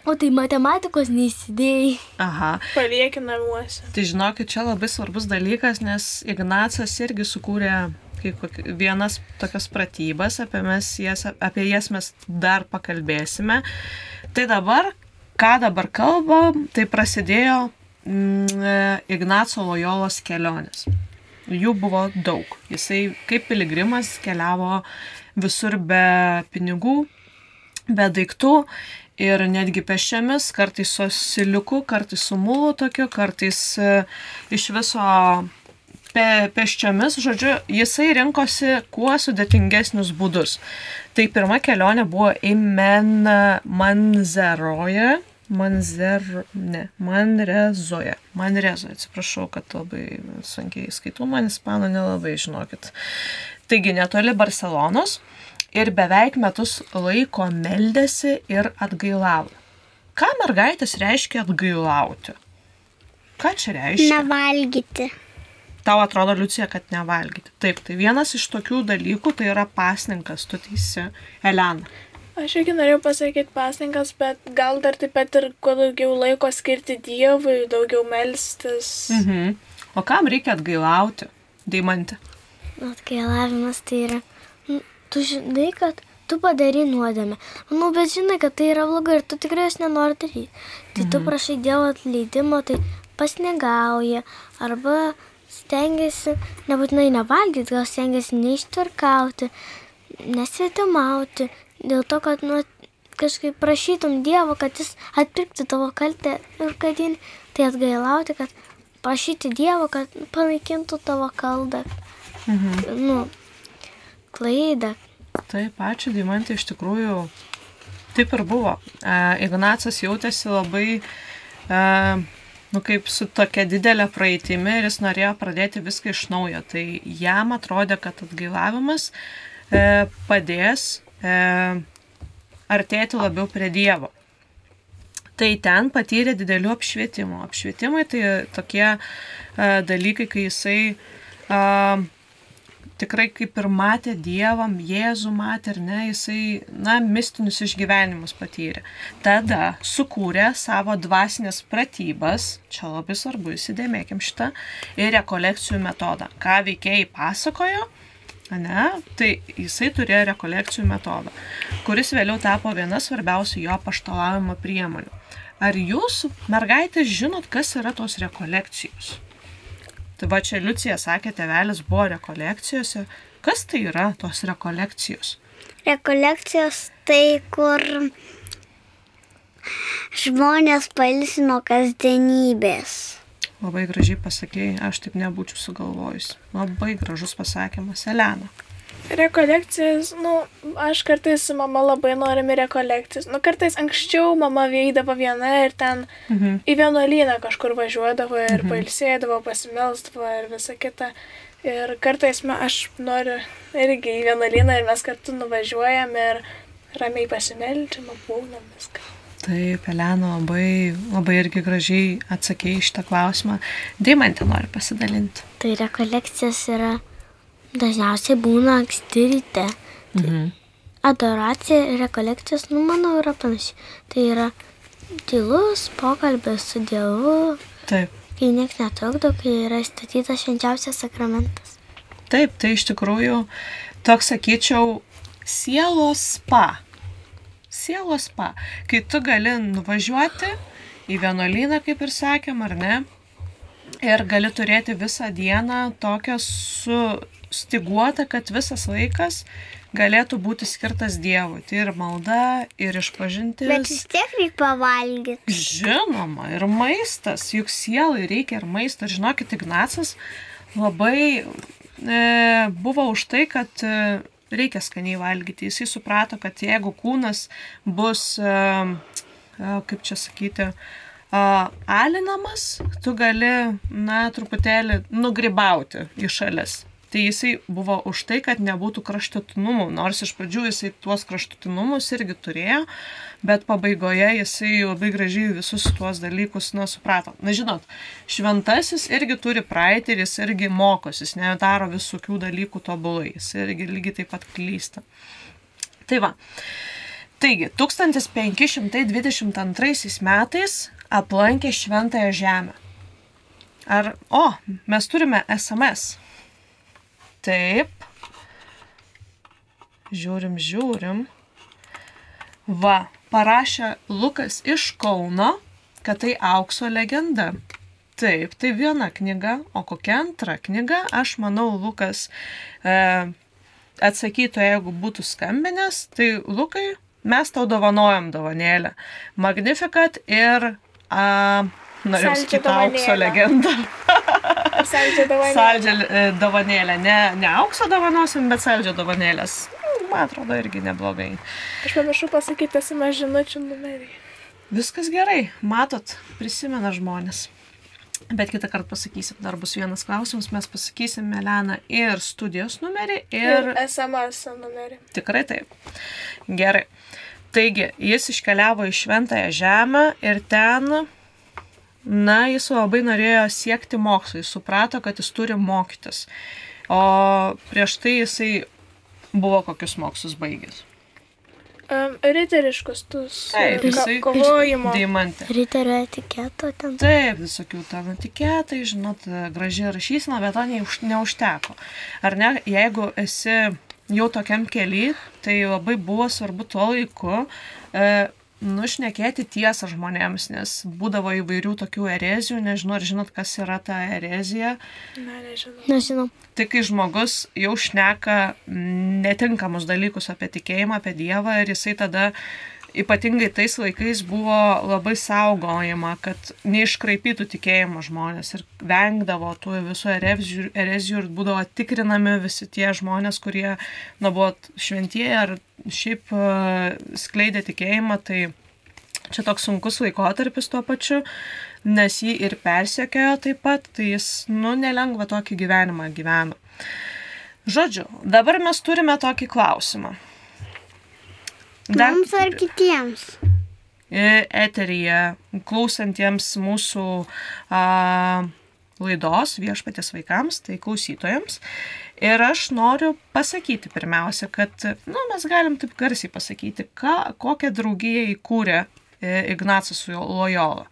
o tai matematikos neįsidėjai. Aha. Palieki namuose. Tai žinokit, čia labai svarbus dalykas, nes Ignacas irgi sukūrė kai koki- vienas tokias pratybas, apie, mes jas, apie jas mes dar pakalbėsime. Tai dabar, ką dabar kalbam, tai prasidėjo mm, e, Ignaco Lojolos kelionės. Jų buvo daug. Jisai kaip piligrimas keliavo visur be pinigų, be daiktų ir netgi pešiomis, kartais su siliuku, kartais su mūlu tokiu, kartais e, iš viso pe, pešiomis, žodžiu, jisai rinkosi kuo sudėtingesnius būdus. Tai pirma kelionė buvo į Men Manzeroje. Manzer, ne, Manrezoje. Manrezoje, atsiprašau, kad labai sunkiai skaitau, man ispanų nelabai žinokit. Taigi netoli Barcelonos ir beveik metus laiko meldėsi ir atgailavo. Ką mergaitės reiškia atgailauti? Ką čia reiškia? Nevalgyti. Tau atrodo, Liucija, kad nevalgyti. Taip, tai vienas iš tokių dalykų tai yra pasninkas, tu teisi, Elena. Aš irgi norėjau pasakyti pasninkas, bet gal dar taip pat ir kuo daugiau laiko skirti Dievui, daugiau melstis. Mhm. O kam reikia atgailauti, Deimantė? Atgailavimas tai yra, nu, tu žinai, kad tu padari nuodėmę. Nu, bet žinai, kad tai yra blogai ir tu tikrai jos nenori daryti. Tai tu prašai Dievo atleidimo, tai pasnegauja arba stengiasi, nebūtinai nevalgyti, gal stengiasi neištvirkauti, nesvetimauti, dėl to, kad nu, kažkaip prašytum Dievo, kad jis atpirktų tavo kaltę ir kad jį, tai atgailauti, kad prašyti Dievo, kad panaikintų tavo kaldą, Mhm. nu, klaidą. Taip, ačiū, Deimantė, iš tikrųjų taip ir buvo. E, Ignacas jautėsi labai, e, nu, kaip su tokia didelė praeitimi ir jis norėjo pradėti viską iš naujo. Tai jam atrodė, kad atgailavimas e, padės e, artėti labiau prie Dievo. Tai ten patyrė didelių apšvietimų. Apšvietimai tai tokie e, dalykai, kai jisai e, tikrai kaip ir matė Dievam, Jėzų matė ir ne, jisai, na, mistinius išgyvenimus patyrė. Tada sukūrė savo dvasinės pratybas, čia labai svarbu, įsidėmėkim šitą, ir rekolekcijų metodą. Ką veikėjai pasakojo, ne, tai jisai turėjo rekolekcijų metodą, kuris vėliau tapo viena svarbiausių jo paštalavimo priemonių. Ar jūs, mergaitės, žinot, kas yra tos rekolekcijos? Tai va čia Liucija sakė, tevelis buvo rekolekcijose. Kas tai yra tos rekolekcijos? Rekolekcijos tai, kur žmonės pailsi nuo kasdienybės. Labai gražiai pasakėjai, aš taip nebūčiau sugalvojus. Labai gražus pasakymas, Elena. Rekolekcijas, nu, aš kartais su mama labai norime rekolekcijas. Nu, kartais anksčiau mama veidavo viena ir ten Mhm. į vienuolyną kažkur važiuodavo ir mhm. pailsėdavo, pasimelsdavo ir visa kita. Ir kartais me, aš noriu irgi į vienuolyną ir mes kartu nuvažiuojam ir ramiai pasimeldžiam, būnam viską. Taip, Elena labai, labai irgi gražiai atsakė į šitą klausimą. Deimantė nori pasidalinti. Tai rekolekcijos yra dažniausiai būna anksti ryte. Mhm. Adoracija ir rekolekcijos, nu, manau, yra panašiai. Tai yra tylus pokalbis su Dievu, Taip. kai niekas netrukdo, kai yra statytas švenčiausias sakramentas. Taip, tai iš tikrųjų toks, sakyčiau, sielos spa. sielos spa, kai tu gali nuvažiuoti į vienuolyną, kaip ir sakėm, ar ne, ir gali turėti visą dieną tokią sustiguotą, kad visas laikas galėtų būti skirtas Dievui. Tai ir malda, ir išpažintis. Bet vis tiek reikia pavalgyti. Žinoma, ir maistas, juk sielai reikia ir maisto. Ir žinokit, Ignacas labai e, buvo už tai, kad e, reikia skaniai valgyti. Jisai suprato, kad jeigu kūnas bus, e, e, kaip čia sakyti, e, alinamas, tu gali, na, truputėlį nugribauti į šalis. Tai jisai buvo už tai, kad nebūtų kraštutinumų, nors iš pradžių jisai tuos kraštutinumus irgi turėjo, bet pabaigoje jisai labai gražiai visus tuos dalykus, na, suprato. Na, žinot, šventasis irgi turi praeitį ir jis irgi mokosi, jis nedaro visokių dalykų tobulai, jis irgi lygiai taip pat klysta. Tai va. Taigi, 1522 metais aplankė Šventąją Žemę. Ar, o, mes turime SMS. Taip. Žiūrim, žiūrim. Va, parašė Lukas iš Kauno, kad tai aukso legenda. Taip, tai viena knyga, o kokia antra knyga, aš manau, Lukas e, atsakytų, jeigu būtų skambinęs, tai Lukai, mes tau dovanojam dovanėlę. Magnificat ir, a, norėjau sakyti, aukso legendą. Saldžią dovanėlę. <laughs> Saldžią e, dovanėlę, ne, ne aukso dovanosim, bet saldžią dovanėlės. Man atrodo irgi neblogai. Aš pamiršau pasakyti SMS žinučių numerį. Viskas gerai, matot, prisimena žmonės. Bet kitą kartą pasakysim, dar bus vienas klausimas, mes pasakysim Meleną ir studijos numerį Ir ir SMS numerį. tikrai taip. Gerai. Taigi, jis iškeliavo į Šventąją Žemę ir ten, na, jis labai norėjo siekti mokslo, jis suprato, kad jis turi mokytis. O prieš tai jisai buvo kokius mokslus baigęs. Um, riteriškus tus. Taip, jisai Kovojimo. Deimantė. Riterio etiketo ten. Taip, visokių ten etiketai, žinot, graži rašysena, bet to neuž, neužteko. Ar ne, jeigu esi jau tokiam keliui, tai labai buvo svarbu tuo laiku e, nušnekėti tiesą žmonėms, nes būdavo įvairių tokių erezijų, nežinau, ar žinot, kas yra ta erezija. Na, nežinau. Nežinau. Tai kai žmogus jau šneka netinkamus dalykus apie tikėjimą, apie Dievą ir jisai tada ypatingai tais laikais buvo labai saugojama, kad neiškraipytų tikėjimo žmonės ir vengdavo tų visų erezijų, erezijų ir būdavo tikrinami visi tie žmonės, kurie nu, buvo šventieji ar šiaip e, skleidė tikėjimą, tai čia toks sunkus laikotarpis tuo pačiu, nes jį ir persekiojo taip pat, tai jis, nu, nelengva tokį gyvenimą gyveno. Žodžiu, dabar mes turime tokį klausimą. Mums ar kitiems? e, eteryje klausantiems mūsų a, laidos viešpatės vaikams, tai klausytojams. Ir aš noriu pasakyti pirmiausia, kad nu, mes galim taip garsiai pasakyti, ką, kokią draugiją įkūrė e, Ignacas Lojola.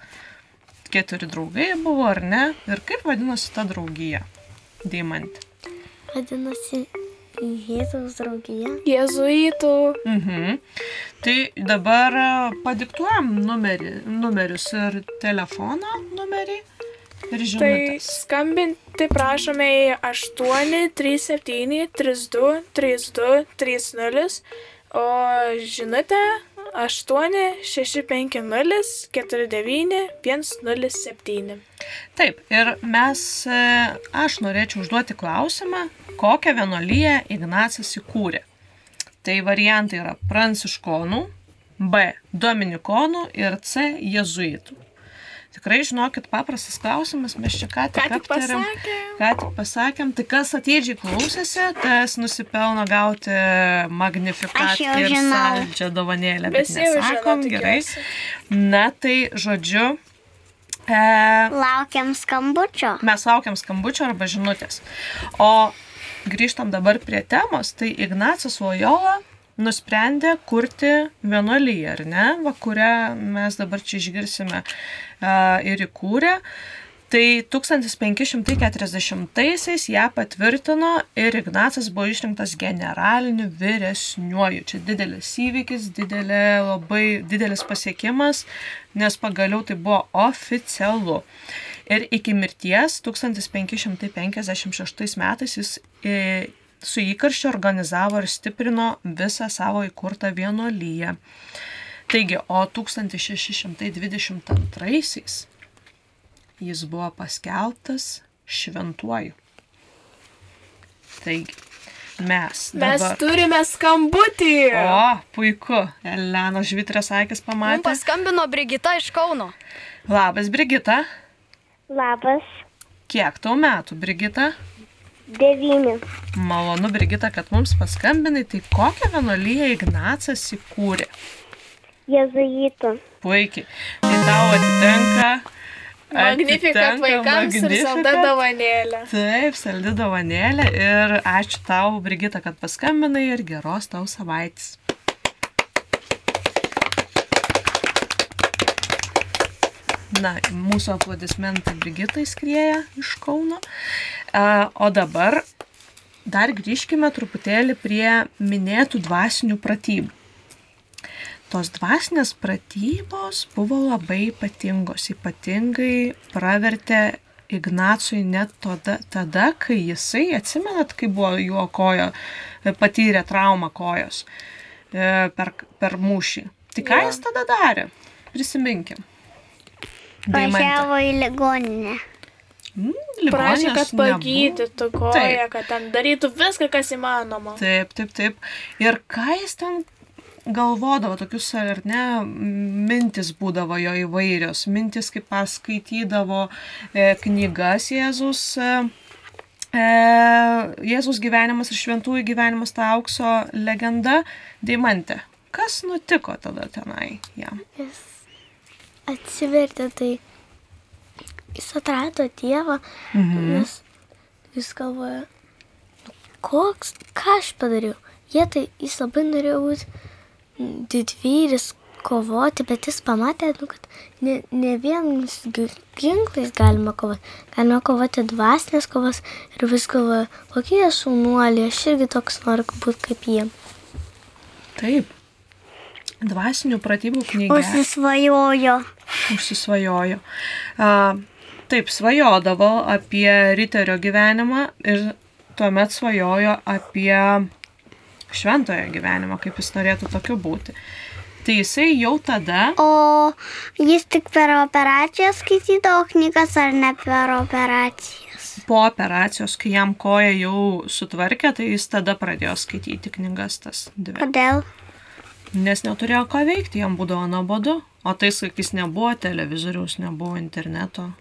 Keturi draugai buvo, ar ne? Ir kaip vadinosi ta draugija? Deimantė. Vadinasi, Jėzaus draugija. Jėzuitų. Mhm. Tai dabar e, padiktuojam numerį, numerius ir telefono numerį ir Tai žinutės. skambinti prašome į 8, 3, 7, 32, 32, 30, o žinutę 8, 6, 5, 0, 4, 9, 1, 0, 7. Taip, ir mes, e, aš norėčiau užduoti klausimą, kokią vienolyją Ignacas įkūrė. Tai variantai yra pranciškonų, B. Dominikonų ir C. Jėzuitų. Tikrai žinokit, paprastas klausimas, mes čia ką tik, Ką tik aptarėm, pasakėm. ką tik pasakėm, tai kas atidžiai klausėsi, tas nusipelno gauti magnifikat ir saldžią dovanėlę, bet nesakom, gerai. Na tai, žodžiu, e, Laukiam skambučio. mes laukiam skambučio arba žinutės. O grįžtam dabar prie temos, tai Ignacas Lojola nusprendė kurti vienuolyje, ar ne, va, kurią mes dabar čia išgirsime uh, ir įkūrė. Tai 1540-aisiais ją patvirtino ir Ignacas buvo išrinktas generaliniu vyresniuoju. Čia didelis įvykis, didelė, labai didelis pasiekimas, nes pagaliau tai buvo oficialu. Ir iki mirties 1556 metais jis e, su įkarščiu organizavo ir stiprino visą savo įkurtą vienuolyje. Taigi, o 1622 jis buvo paskelbtas šventuoju. Taigi, mes. Mes dabar... turime skambutį. O, puiku. Elena Žvitrės akis Mums pamatė. paskambino Brigita iš Kauno. Labas, Brigita. Labas. Kiek tau metų, Brigita? Devyni. Malonu, Brigita, kad mums paskambinai. Tai kokią vienuolyje Ignacas įkūrė? Jėzuitų. Puikiai. Tai tau atitenka. Magnifikat atitenka vaikams ir salda dovanėlė. Taip, saldi dovanėlė ir ačiū tau, Brigita, kad paskambinai ir geros tau savaitės. Na, mūsų aplodismentai Brigitai skrieja iš Kauno. O dabar dar grįžkime truputėlį prie minėtų dvasinių pratybų. Tos dvasinės pratybos buvo labai ypatingos. Ypatingai pravertė Ignacui net tada, tada kai jisai, atsimenat, kai buvo jo koja, patyrė traumą kojos e, per, per mūšį. Tai ką jis tada darė? Prisiminkim. Važiavo į ligoninę. Mm, Prašė, kad pagydytų koją, kad ten darytų viską, kas įmanoma. Taip, taip, taip. Ir ką jis ten galvodavo, tokius ar ne, mintis būdavo jo įvairios. Mintis, kaip paskaitydavo e, knygas Jėzus. E, e, Jėzus gyvenimas ir šventųjų gyvenimas, ta aukso legenda, Deimante. Kas nutiko tada tenai jam? Jis atsivertė, tai jis atrado Dievą, Mhm. nes jis galvoja, "Nu, koks, ką aš padariau. Jie tai, jis labai norėjo būti didvyris, kovoti, bet jis pamatė, nu, kad ne, ne gi- ginklais galima kovoti. Galima kovoti dvasinės kovas ir vis galvoja, kokie jie šaunuoliai, aš irgi toks noriu būti kaip jie. Taip. Dvasinių pratybų knyga. Užsisvajojo. užsisvajojo. A, taip, svajodavo apie riterio gyvenimą ir tuomet svajojo apie šventojo gyvenimą, kaip jis norėtų tokiu būti. Tai jisai jau tada, O jis tik per operaciją skaitydavo knygas ar ne per operacijas? po operacijos, kai jam koja jau sutvarkė, tai jis tada pradėjo skaityti knygas tas dvi. Kodėl? Nes neturėjo ką veikti, jam būdavo nuobodu. O tais laikais nebuvo televizoriaus, nebuvo interneto.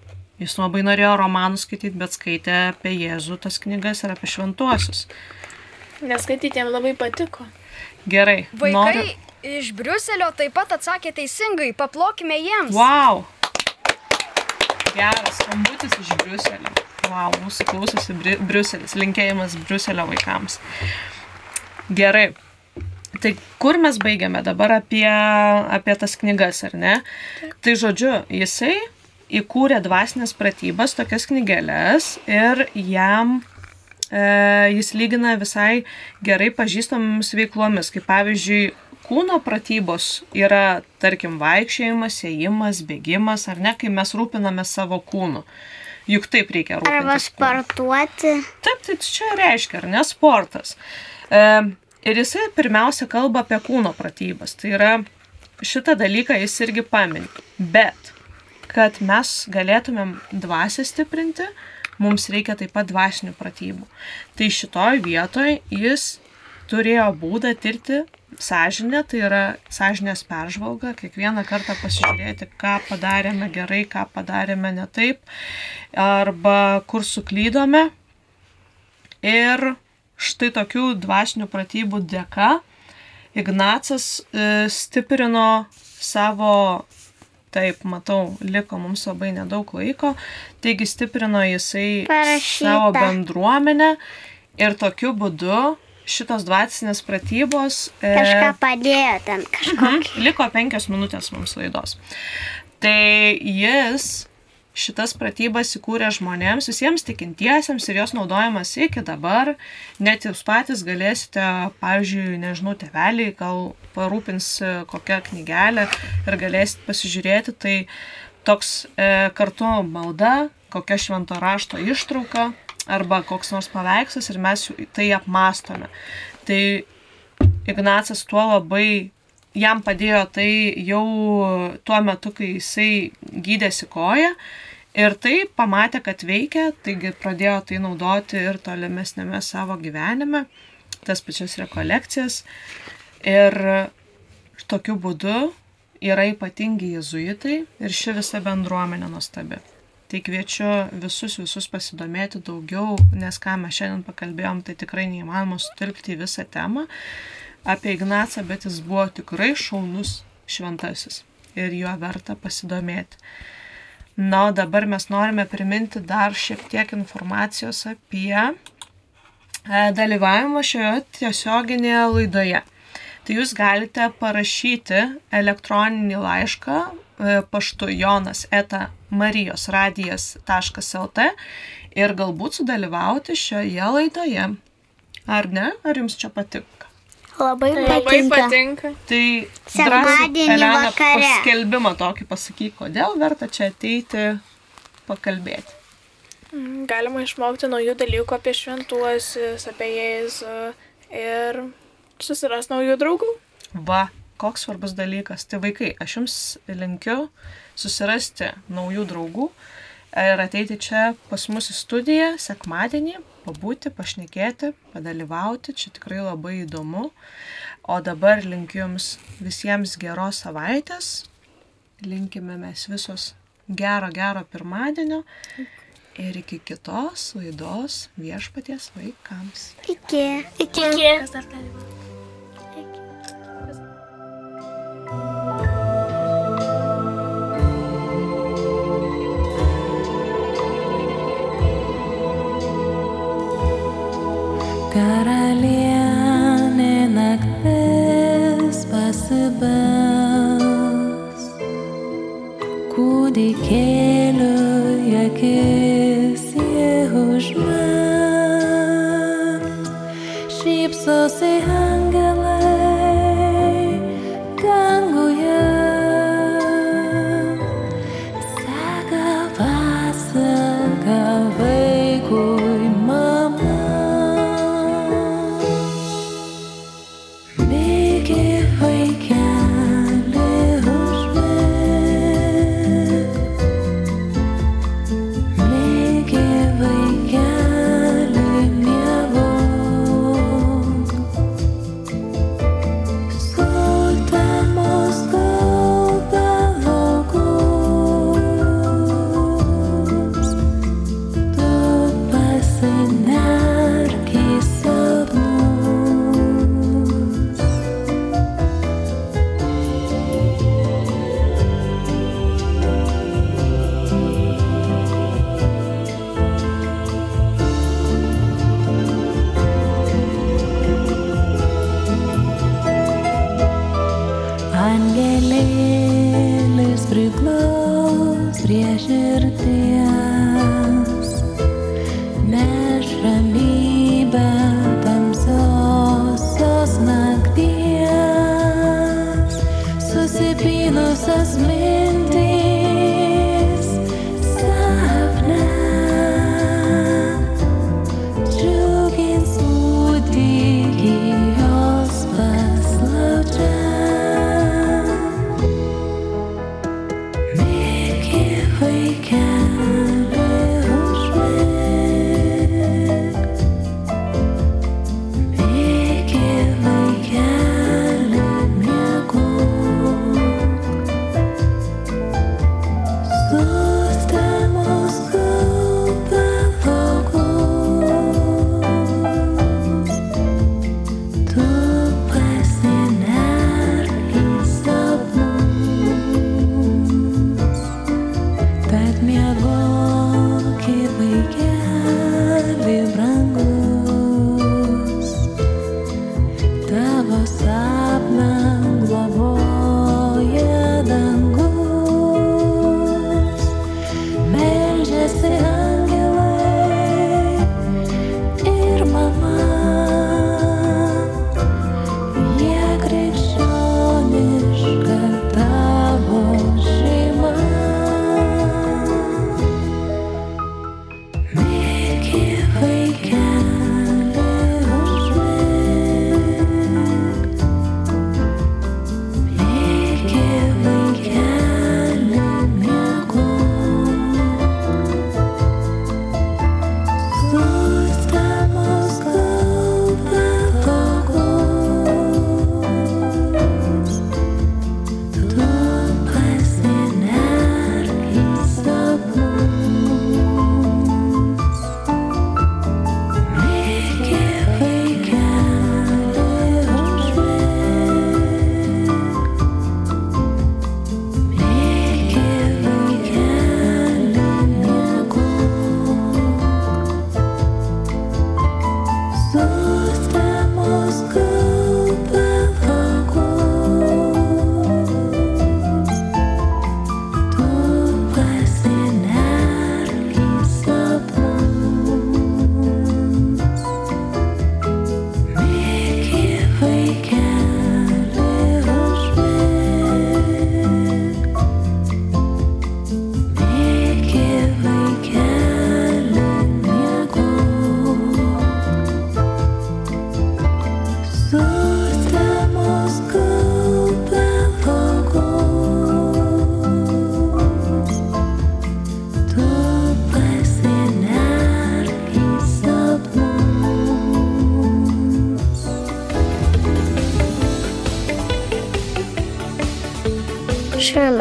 Jis labai norėjo romanų skaityti, bet skaitė apie Jėzų tas knygas ir apie šventuosius. Neskaityti jam labai patiko. Gerai. Vaikai Noriu... iš Briuselio taip pat atsakė teisingai. Paplokime jiems. Wow. Geras skambutis iš Briuselio. Wow, mūsų klausosi Bri Briuselis. Linkėjimas Briuselio vaikams. Gerai. Tai kur mes baigiame dabar apie, apie tas knygas, ar ne? Tai žodžiu, jisai įkūrė dvasinės pratybas, tokias knygelės ir jam jis lygina visai gerai pažįstamomis veiklomis, kaip pavyzdžiui, kūno pratybos yra, tarkim, vaikščiojimas, ėjimas, bėgimas, ar ne, kai mes rūpiname savo kūnu. Juk taip reikia Arba rūpintis. kūnu. sportuoti. Taip, tai čia reiškia, ar ne, sportas. E, ir jisai pirmiausia kalba apie kūno pratybas. Tai yra, šitą dalyką jis irgi paminė. Bet, kad mes galėtumėm dvasę stiprinti, mums reikia taip pat dvasinių pratybų. Tai šitoj vietoj jis turėjo būdą tirti sąžinę, tai yra sąžinės peržvalga, kiekvieną kartą pasižiūrėti, ką padarėme gerai, ką padarėme ne taip, arba kur suklydome. Ir štai tokių dvasinių pratybų dėka Ignacas e, stiprino savo, taip matau, liko mums labai nedaug laiko, taigi stiprino jisai Parašyta. savo bendruomenę ir tokiu būdu šitos dvasinės pratybos e, Kažką padėjo ten, kažką. Mhm. Liko penkios minutės mums laidos. Tai jis šitas pratybas įkūrė žmonėms, visiems tikintiesiems ir jos naudojamas iki dabar. Net jūs patys galėsite, pavyzdžiui, nežinau, teveliai gal parūpins e, kokią knygelę ir galėsite pasižiūrėti. Tai toks e, kartu malda, kokia švento rašto ištrauka arba koks nors paveikslas ir mes tai apmastome. Tai Ignacas tuo labai jam padėjo tai jau tuo metu, kai jisai gydėsi koją. Ir tai pamatė, kad veikia, taigi pradėjo tai naudoti ir tolimesnėme savo gyvenime, tas pačias rekolekcijas. Ir tokiu būdu yra ypatingi jezuitai ir ši visa bendruomenė nuostabi. Tai kviečiu visus, visus pasidomėti daugiau, nes ką mes šiandien pakalbėjom, tai tikrai neįmanoma sutilpti į visą temą apie Ignacą, bet jis buvo tikrai šaunus šventasis ir juo verta pasidomėti. Na, o dabar mes norime priminti dar šiek tiek informacijos apie e, dalyvavimą šioje tiesioginėje laidoje. Tai jūs galite parašyti elektroninį laišką e, paštu jonas eta marijosradijas.lt ir galbūt sudalyvauti šioje laidoje. Ar ne? Ar jums čia patinka? Labai Labai patinka. patinka. Tai Sekmadienį Elena, vakare. paskelbimą tokį pasakyk, kodėl verta čia ateiti pakalbėti. Mm, Galima išmokti naujų dalykų apie šventuosius, apie Jėzų ir susiras naujų draugų. Va, koks svarbus dalykas. Tai vaikai, aš jums linkiu susirasti naujų draugų ir ateiti čia pas mus į studiją sekmadienį, pabūti, pašnekėti, padalyvauti. Čia tikrai labai įdomu. O dabar linkiu jums visiems geros savaitės. Linkime mes visos gero, gero pirmadienio. Ir iki kitos laidos viešpaties vaikams. Iki. Iki. Kas Karalienė naktis pasibels, kūdikėliui akis cause me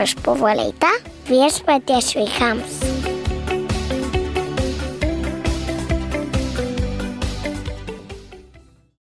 Su jumis buvo leita viešpaties vaikams.